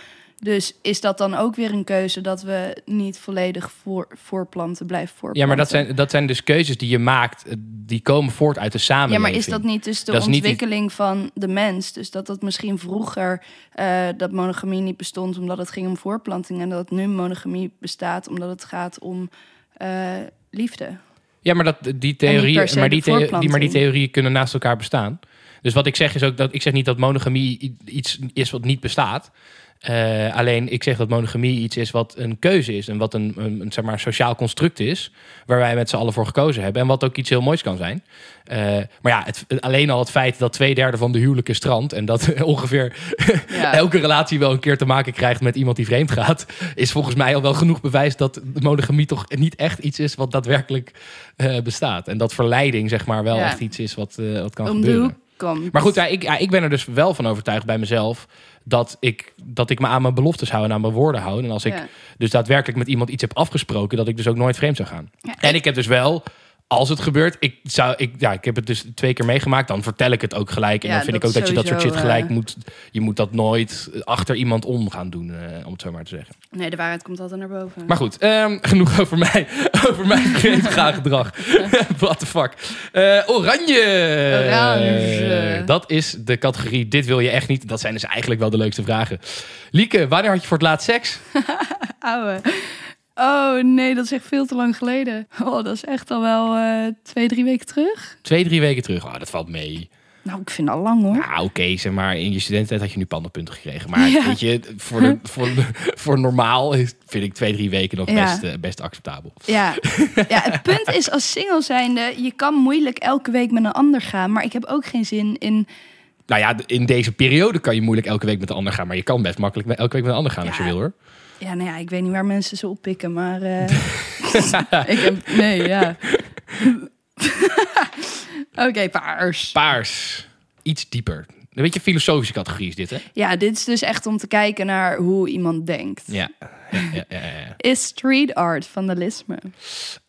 Dus is dat dan ook weer een keuze dat we niet volledig voor, voorplanten blijven voortplanten? ja, maar dat zijn, dat zijn dus keuzes die je maakt, eh, die komen voort uit de Ja, samenleving. maar is dat niet dus de Dat niet ontwikkeling van de mens? Dus dat dat misschien vroeger eh, dat monogamie niet bestond omdat het ging om voorplanting en dat nu monogamie bestaat omdat het gaat om eh, liefde. Ja, maar, dat, die theorieën, maar, die maar die theorieën kunnen naast elkaar bestaan. Dus wat ik zeg is ook dat ik zeg niet dat monogamie iets is wat niet bestaat. Eh, alleen ik zeg dat monogamie iets is wat een keuze is en wat een, een, een, zeg maar, sociaal construct is, waar wij met z'n allen voor gekozen hebben en wat ook iets heel moois kan zijn. Eh, maar ja, het, alleen al het feit dat twee derde van de huwelijken strandt en dat [LAUGHS] ongeveer Ja. [LAUGHS] elke relatie wel een keer te maken krijgt met iemand die vreemd gaat, is volgens mij al wel genoeg bewijs dat monogamie toch niet echt iets is wat daadwerkelijk eh, bestaat. En dat verleiding, zeg maar, wel Ja. echt iets is wat, wat kan om de gebeuren. Komt. Maar goed, ja, ik, ja, ik ben er dus wel van overtuigd bij mezelf dat ik, dat ik me aan mijn beloftes hou en aan mijn woorden hou. En als ik Ja. dus daadwerkelijk met iemand iets heb afgesproken, dat ik dus ook nooit vreemd zou gaan. Ja, En ik heb dus wel, als het gebeurt, ik, zou, ik, ja, ik heb het dus twee keer meegemaakt, dan vertel ik het ook gelijk. En Ja, dan vind ik ook dat je dat soort shit gelijk eh, moet. Je moet dat nooit achter iemand om gaan doen, eh, om het zo maar te zeggen. Nee, de waarheid komt altijd naar boven. Maar goed, ehm, genoeg over mij. [LAUGHS] Over mijn [LAUGHS] gaan gedrag. [LAUGHS] What the fuck. Eh, oranje. Dat is de categorie Dit wil je echt niet. Dat zijn dus eigenlijk wel de leukste vragen. Lieke, wanneer had je voor het laatst seks? Ouwe. Oh nee, dat is echt veel te lang geleden. Oh, dat is echt al wel eh, twee, drie weken terug. Twee, drie weken terug. Oh, dat valt mee. Nou, ik vind al lang hoor. Ja, oké, zeg maar. In je studententijd had je nu pandenpunten gekregen. Maar Ja. weet je, voor, de, [LAUGHS] voor, voor normaal is, vind ik twee, drie weken nog Ja. best, eh, best acceptabel. Ja. ja, het punt is als single zijnde, je kan moeilijk elke week met een ander gaan. Maar ik heb ook geen zin in... Nou ja, in deze periode kan je moeilijk elke week met de ander gaan. Maar je kan best makkelijk elke week met een ander gaan als je wil hoor. Ja, nou ja, ik weet niet waar mensen ze oppikken, maar... eh, [LAUGHS] ik heb... Nee, ja. [LAUGHS] Oké, paars. Paars. Iets dieper. Een beetje filosofische categorie is dit, hè? Ja, dit is dus echt om te kijken naar hoe iemand denkt. Ja. ja, ja, ja, ja. Is street art vandalisme?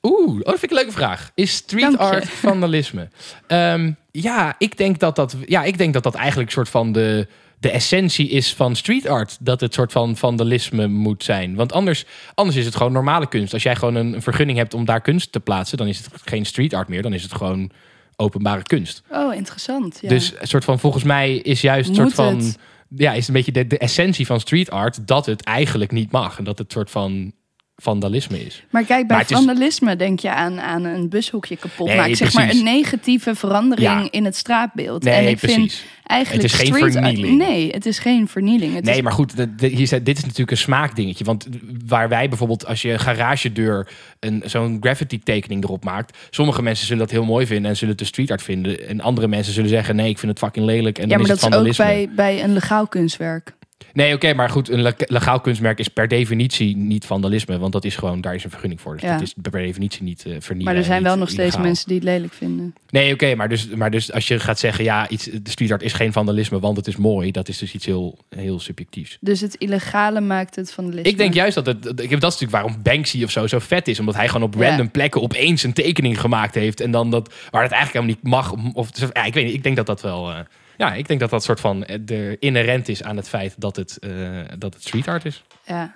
Oeh, oh, dat vind ik een leuke vraag. Is street Dank je. art vandalisme? Ehm, ja, ik denk dat dat, ja, ik denk dat dat eigenlijk een soort van de, de essentie is van street art. Dat het soort van vandalisme moet zijn. Want anders, anders is het gewoon normale kunst. Als jij gewoon een, een vergunning hebt om daar kunst te plaatsen, dan is het geen street art meer. Dan is het gewoon openbare kunst. Oh, interessant. Ja. Dus een soort van, volgens mij is juist een soort van. het? Ja, is een beetje de, de essentie van street art dat het eigenlijk niet mag. En dat het soort van vandalisme is. Maar kijk, bij Maar het is- vandalisme denk je aan, aan een bushoekje kapot Nee, maken. Zeg maar een negatieve verandering Ja. in het straatbeeld. Nee, en ik precies. vind eigenlijk Het is geen vernieling. nee, het is geen vernieling. Het Nee, is, maar goed, hier, dit is natuurlijk een smaakdingetje. Want waar wij bijvoorbeeld, als je een garagedeur een, zo'n graffiti tekening erop maakt. Sommige mensen zullen dat heel mooi vinden en zullen het de street art vinden. En andere mensen zullen zeggen, nee, ik vind het fucking lelijk. En ja, dan maar is dat het is ook vandalisme. bij, bij een legaal kunstwerk. Nee, oké, maar goed, een le- legaal kunstmerk is per definitie niet vandalisme, want dat is gewoon, daar is een vergunning voor. Dus Ja. dat is per definitie niet eh vernielen. Maar er zijn wel nog steeds mensen die het lelijk vinden. Nee, oké, maar, dus, maar dus als je gaat zeggen, ja, iets, de street art is geen vandalisme, want het is mooi, dat is dus iets heel, heel subjectiefs. Dus het illegale maakt het vandalisme. Ik denk juist dat het, dat, ik heb dat is natuurlijk waarom Banksy of zo zo vet is, omdat hij gewoon op Ja. random plekken opeens een tekening gemaakt heeft en dan dat, waar het eigenlijk helemaal niet mag, of, ja, ik weet niet, ik denk dat dat wel, eh, ja, ik denk dat dat soort van eh, de inherent is aan het feit dat het, eh, dat het street art is. Ja.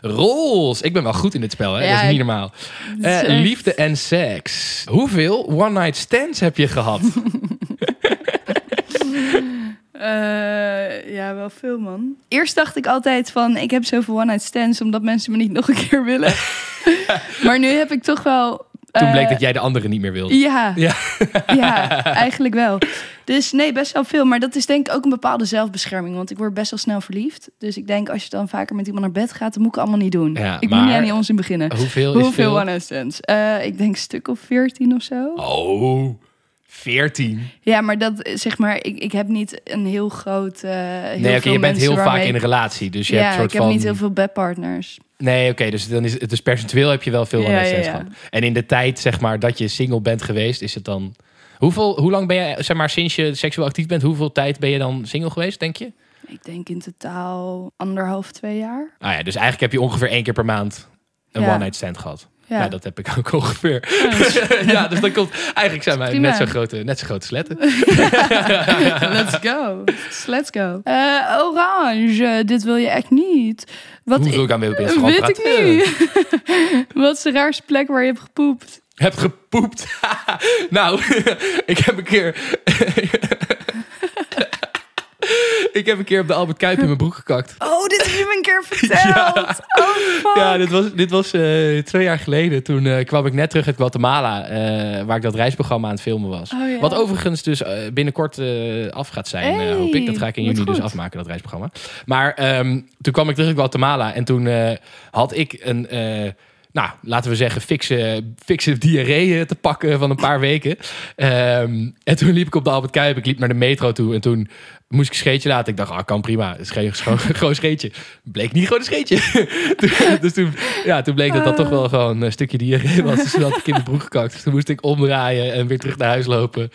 Rols. Ik ben wel goed in dit spel, hè? Ja, dat is niet normaal. is [LAUGHS] Eh, echt- liefde en seks. Hoeveel one-night stands heb je gehad? [LAUGHS] Eh, ja, wel veel man. Eerst dacht ik altijd van, ik heb zoveel one-night stands omdat mensen me niet nog een keer willen. [LAUGHS] maar nu heb ik toch wel... Toen eh, bleek dat jij de andere niet meer wilde. Ja, [LAUGHS] Ja. ja, eigenlijk wel. Dus nee, best wel veel. Maar dat is denk ik ook een bepaalde zelfbescherming. Want ik word best wel snel verliefd. Dus ik denk, als je dan vaker met iemand naar bed gaat, dan moet ik allemaal niet doen. Ja, ik maar- moet niet aan die onzin beginnen. Hoeveel is Hoeveel veel? one-night stands? Eh, ik denk een stuk of veertien of zo. Oh, 14. Ja, maar dat eh, zeg maar, ik, ik heb niet een heel groot. eh heel Nee, oké, veel je bent heel vaak in een relatie. Dus je ja, hebt soort ik heb van... niet heel veel bedpartners. Nee, oké, dus dan is het dus percentueel heb je wel veel Ja, one-night ja, stands ja. gehad. En in de tijd, zeg maar, dat je single bent geweest, is het dan... Hoeveel, hoe lang ben je, zeg maar, sinds je seksueel actief bent, hoeveel tijd ben je dan single geweest, denk je? Ik denk in totaal anderhalf, twee jaar. Ah ja, dus eigenlijk heb je ongeveer één keer per maand een one-night stand gehad. Ja. Ja, dat heb ik ook [LAUGHS] ongeveer. ja, [LAUGHS] dus dan komt... Eigenlijk zijn wij net zo grote, net zo grote sletten. [LAUGHS] let's go. Let's go. Eh, orange, dit wil je echt niet. Wat Hoeveel ik aan wil op Instagram Weet ik praten? niet. Wat is de raarste plek waar je hebt gepoept? Heb gepoept. nou, ik heb een keer... ik heb een keer op de Albert Kuip in mijn broek gekakt. Oh, dit heb je me een keer verteld. [LAUGHS] Oh, fuck. Ja, dit was, dit was eh, twee jaar geleden. Toen eh, kwam ik net terug uit Guatemala, eh, waar ik dat reisprogramma aan het filmen was. Oh, ja. Wat overigens dus binnenkort af gaat zijn, Hey, hoop ik. Dat ga ik in juni dus afmaken, dat reisprogramma. Maar ehm, toen kwam ik terug uit Guatemala en toen had ik een... nou, laten we zeggen, fikse, fikse diarree eh, te pakken van een paar weken. Ehm, en toen liep ik op de Albert Kuip. Ik liep naar de metro toe. En toen moest ik een scheetje laten. Ik dacht, ah, kan prima. Is geen [LAUGHS] gewoon, scheetje. Bleek niet gewoon een scheetje. [LAUGHS] Dus toen, ja, toen bleek dat dat toch wel gewoon een stukje diarree was. Dus toen had ik in mijn broek gekakt. Dus toen moest ik omdraaien en weer terug naar huis lopen. [LAUGHS]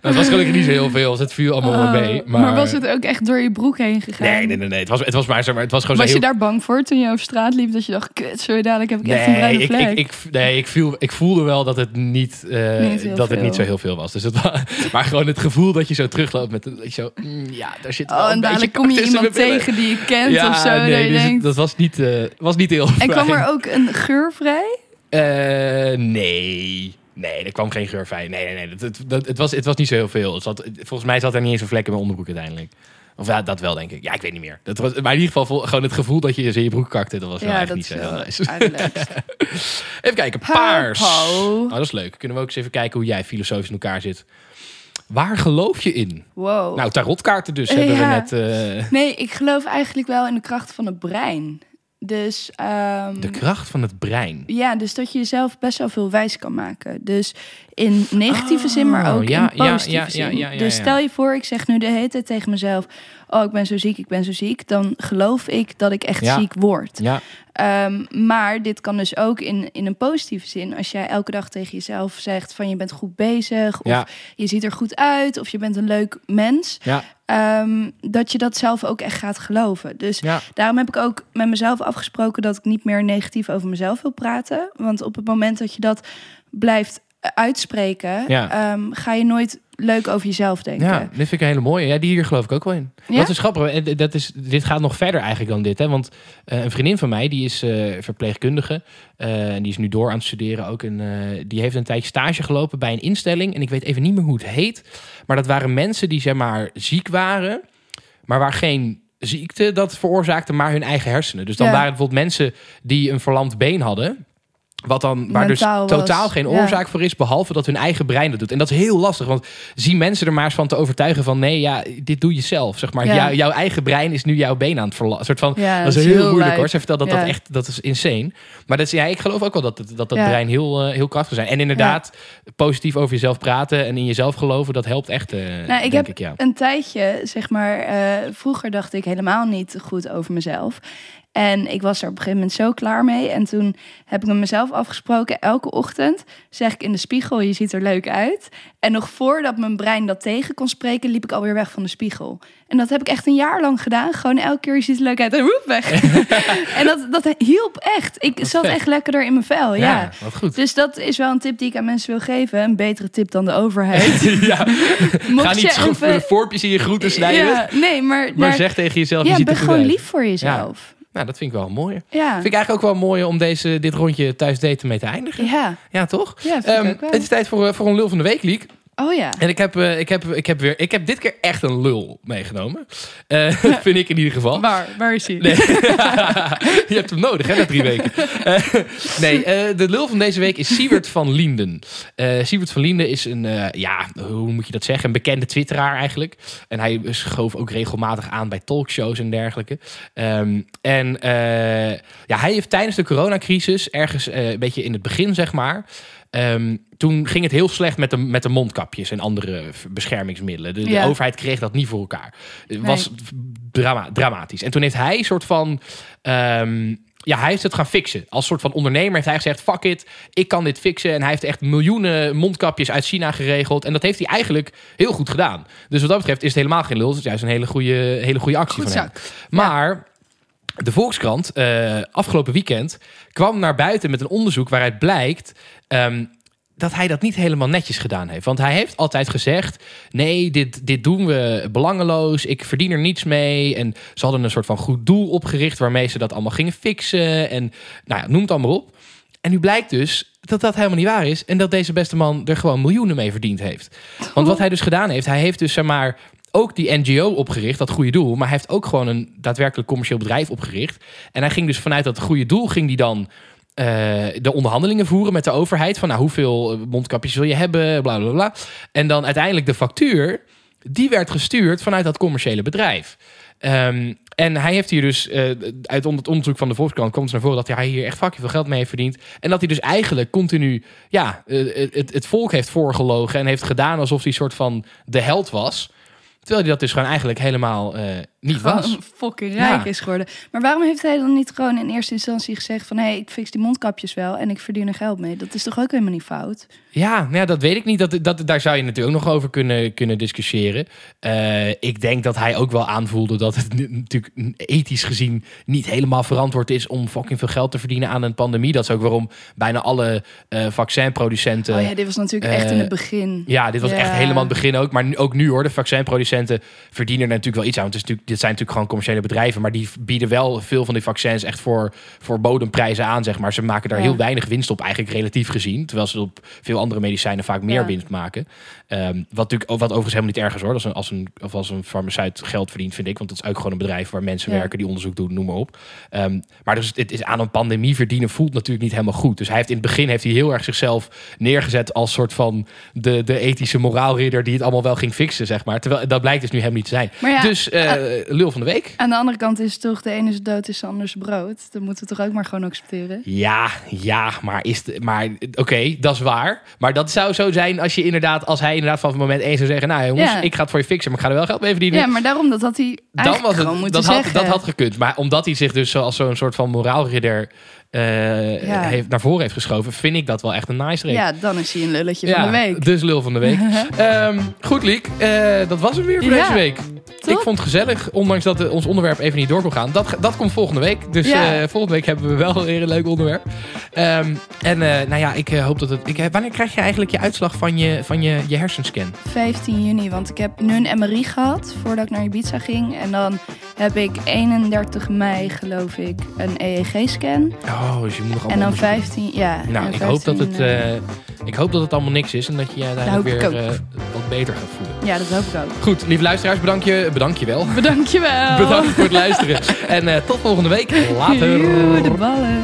het was gelukkig niet zo heel veel. Dus het viel allemaal wel Oh, mee. maar... Maar, was het ook echt door je broek heen gegaan? Nee, nee, nee. nee. Het, was, het was maar, maar het was gewoon Was zo je daar bang voor toen je over straat liep? Dat je dacht, kut, zo dadelijk heb ik echt een bruine ik, vlek. ik, ik, nee ik, viel, ik voelde wel dat het niet, eh, Niet dat het niet zo heel veel was. Dus het [LAUGHS] maar gewoon het gevoel dat je zo terugloopt met dat je zo, mm, ja, daar zit wel oh, en dadelijk kom je iemand tegen die je kent ja, of zo. dat nee, je dus denkt... dat was niet, eh, was niet heel En kwam er ook een geur vrij? Eh, nee. Nee, er kwam geen geur bij. Nee, nee, nee. Dat, dat, dat- het, was, het was niet zo heel veel. Het zat, volgens mij zat er niet eens een vlek in mijn onderbroek uiteindelijk. Of ja, dat wel, denk ik. Ja, ik weet niet meer. Dat was, maar in ieder geval vol- gewoon het gevoel dat je je in je broek kakte. Dat was wel ja, echt dat niet zo heel wel nice. [LAUGHS] Even kijken. Paars. Oh, dat is leuk. Kunnen we ook eens even kijken hoe jij filosofisch in elkaar zit. Waar geloof je in? Wow. Nou, tarotkaarten dus Eh, hebben we net. eh, Nee, ik geloof eigenlijk wel in de kracht van het brein. Dus ehm, de kracht van het brein. ja, dus dat je jezelf best wel veel wijs kan maken. Dus in negatieve zin, maar ook Oh, ja, in positieve ja, ja, zin. dus stel je voor, ik zeg nu de hele tijd tegen mezelf... oh, ik ben zo ziek, ik ben zo ziek. Dan geloof ik dat ik echt Ja. ziek word. Ja, Ehm, maar dit kan dus ook in, in een positieve zin. Als jij elke dag tegen jezelf zegt van je bent goed bezig... of Ja. je ziet er goed uit, of je bent een leuk mens... ja, ehm, dat je dat zelf ook echt gaat geloven. Dus ja. Daarom heb ik ook met mezelf afgesproken dat ik niet meer negatief over mezelf wil praten. Want op het moment dat je dat blijft uitspreken, Ja. ehm, ga je nooit leuk over jezelf denken. Ja, dit vind ik een hele mooie. Ja, die hier geloof ik ook wel in. Ja? Dat is grappig. En Dat is, dit gaat nog verder eigenlijk dan dit. Hè? Want eh, een vriendin van mij, die is eh, verpleegkundige. eh, en die is nu door aan het studeren ook. En eh, die heeft een tijdje stage gelopen bij een instelling. En ik weet even niet meer hoe het heet. Maar dat waren mensen die zeg maar ziek waren. Maar waar geen ziekte dat veroorzaakte, maar hun eigen hersenen. Dus dan Ja. waren het bijvoorbeeld mensen die een verlamd been hadden. Wat dan, waar dus was, totaal geen ja. oorzaak voor is, behalve dat hun eigen brein dat doet. En dat is heel lastig, want zien mensen er maar eens van te overtuigen van nee, ja, dit doe je zelf. Zeg maar, Ja. Jou- jouw eigen brein is nu jouw been aan het verlaten. soort van, Ja, dat is heel, moeilijk lijp. hoor. Ze vertelt dat dat echt, dat is insane. Maar dat is, ja, ik geloof ook wel dat dat, dat Ja. brein heel, eh, heel krachtig zijn. En inderdaad, positief over jezelf praten en in jezelf geloven, dat helpt echt, eh Nou, ik denk heb ik, ja. een tijdje, zeg maar, eh, vroeger dacht ik helemaal niet goed over mezelf. En ik was er op een gegeven moment zo klaar mee. En toen heb ik met mezelf afgesproken, elke ochtend zeg ik in de spiegel, je ziet er leuk uit. En nog voordat mijn brein dat tegen kon spreken, liep ik alweer weg van de spiegel. En dat heb ik echt een jaar lang gedaan. Gewoon elke keer, je ziet er leuk uit en woep, weg. [LAUGHS] en dat, dat hielp echt. Ik zat vet. echt lekkerder in mijn vel, ja. Ja, wat goed. Dus dat is wel een tip die ik aan mensen wil geven. Een betere tip dan de overheid. [LAUGHS] ja. [LAUGHS] Mocht Ga niet even- vormpjes in je groeten snijden. ja, nee, maar, Maar zeg tegen jezelf, je ja, ziet ben er gewoon uit. lief voor jezelf. Nou, dat vind ik wel mooi. Ja, Vind ik eigenlijk ook wel mooi om deze, dit rondje thuis daten mee te eindigen. ja. Ja, toch? ja Ehm, het is tijd voor, eh, voor een lul van de week, Liek. Oh ja. En ik heb, eh, ik, heb, ik, heb weer, ik heb dit keer echt een lul meegenomen. Eh, [LAUGHS] vind ik in ieder geval. Waar, waar is hij? Nee. [LAUGHS] je hebt hem nodig, hè, na drie weken. [LAUGHS] Eh, nee, de lul van deze week is Siewert van Lienden. Eh Siewert van Lienden is een, ja, hoe moet je dat zeggen? Een bekende twitteraar eigenlijk. En hij schoof ook regelmatig aan bij talkshows en dergelijke. Ehm, en ja, hij heeft tijdens de coronacrisis, ergens een beetje in het begin zeg maar... ehm, toen ging het heel slecht met de, met de mondkapjes en andere beschermingsmiddelen. De, overheid kreeg dat niet voor elkaar. Het was drama, dramatisch. En toen heeft hij een soort van... ehm, ja, hij heeft het gaan fixen. Als soort van ondernemer heeft hij gezegd... fuck it, ik kan dit fixen. En hij heeft echt miljoenen mondkapjes uit China geregeld. En dat heeft hij eigenlijk heel goed gedaan. Dus wat dat betreft is het helemaal geen lul. Het is juist een hele goede, hele goede actie Goed van hem. Maar de Volkskrant, eh, afgelopen weekend, kwam naar buiten met een onderzoek waaruit blijkt ehm, dat hij dat niet helemaal netjes gedaan heeft. Want hij heeft altijd gezegd: nee, dit, dit doen we belangeloos. Ik verdien er niets mee. En ze hadden een soort van goed doel opgericht waarmee ze dat allemaal gingen fixen. En nou ja, noem het allemaal op. En nu blijkt dus dat dat helemaal niet waar is. En dat deze beste man er gewoon miljoenen mee verdiend heeft. Want wat hij dus gedaan heeft, hij heeft dus zeg maar ook die NGO opgericht, dat goede doel. Maar hij heeft ook gewoon een daadwerkelijk commercieel bedrijf opgericht. En hij ging dus vanuit dat goede doel, ging die dan eh, de onderhandelingen voeren met de overheid. Van nou, hoeveel eh, mondkapjes wil je hebben, bla bla bla. En dan uiteindelijk de factuur, die werd gestuurd vanuit dat commerciële bedrijf. Ehm, en hij heeft hier dus, eh, uit het onderzoek van de Volkskrant komt naar voren dat hij hier echt fucking veel geld mee heeft verdiend. En dat hij dus eigenlijk continu, ja, het, het volk heeft voorgelogen en heeft gedaan alsof hij soort van de held was. Terwijl hij dat dus gewoon eigenlijk helemaal eh, niet was. Fucking rijk Ja. is geworden. Maar waarom heeft hij dan niet gewoon in eerste instantie gezegd van... hé, hey, ik fix die mondkapjes wel en ik verdien er geld mee. Dat is toch ook helemaal niet fout? Ja, nou ja, dat weet ik niet. Dat, dat, daar zou je natuurlijk ook nog over kunnen, kunnen discussiëren. Eh, ik denk dat hij ook wel aanvoelde dat het natuurlijk ethisch gezien niet helemaal verantwoord is om fucking veel geld te verdienen aan een pandemie. Dat is ook waarom bijna alle eh, vaccinproducenten. oh ja, dit was natuurlijk echt in eh, het begin. Ja, dit was Ja. echt helemaal het begin ook. Maar nu, ook nu hoor, de vaccinproducenten verdienen er natuurlijk wel iets aan. Want het is natuurlijk, dit zijn natuurlijk gewoon commerciële bedrijven. Maar die bieden wel veel van die vaccins echt voor, voor bodemprijzen aan, zeg maar. Ze maken daar Ja. heel weinig winst op, eigenlijk relatief gezien. Terwijl ze op veel andere medicijnen vaak meer Ja. winst maken. Ehm, wat, natuurlijk, wat overigens helemaal niet erg is hoor. Is een, als, een, of als een farmaceut geld verdient, vind ik. Want dat is ook gewoon een bedrijf waar mensen Ja. werken die onderzoek doen, noem maar op. Ehm, maar dus het is aan een pandemie verdienen voelt natuurlijk niet helemaal goed. Dus hij heeft in het begin heeft hij heel erg zichzelf neergezet als soort van de, de ethische moraalridder die het allemaal wel ging fixen, zeg maar. Terwijl dat blijkt dus nu helemaal niet te zijn. Maar ja, dus eh, lul van de week. Aan de andere kant is toch, de ene is dood, is de ander is brood. Dat moeten we toch ook maar gewoon accepteren. Ja, ja, maar is de, maar oké, dat is waar. Maar dat zou zo zijn als je inderdaad, als hij inderdaad van het moment één zou zeggen, nou jongens, Ja. ik ga het voor je fixen, maar ik ga er wel geld mee verdienen. Ja, maar daarom, dat had hij dan was gewoon moeten dat, had, zeggen. dat had gekund. Maar omdat hij zich dus als zo'n soort van moraalridder eh, Ja. heeft, naar voren heeft geschoven, vind ik dat wel echt een nice streek. Ja, dan is hij een lulletje van de week. Dus lul van de week. [LAUGHS] Ehm, goed, Liek. eh, dat was hem weer voor Ja, deze week. top. Ik vond het gezellig, ondanks dat eh, ons onderwerp even niet door kon gaan. Dat, dat komt volgende week. Dus volgende week hebben we wel weer een leuk onderwerp. Ehm, en nou ja, ik hoop dat het... Ik, wanneer krijg je eigenlijk je uitslag van je, van je, je hersenscan? 15 juni, want ik heb nu een MRI gehad voordat ik naar Ibiza ging. En dan heb ik 31 mei, geloof ik, een EEG-scan. Oh, dus je moet nog En allemaal dan 15, ja. Nou, en ik hoop, dat 15, het, eh, eh, ik hoop dat het allemaal niks is en dat je je uiteindelijk ik weer eh, wat beter gaat voelen. ja, dat hoop ik ook. Goed, lieve luisteraars, bedankt je, bedankt je wel. Bedankt je wel. [LAUGHS] Bedankt voor het luisteren. En tot volgende week. Later. De ballen.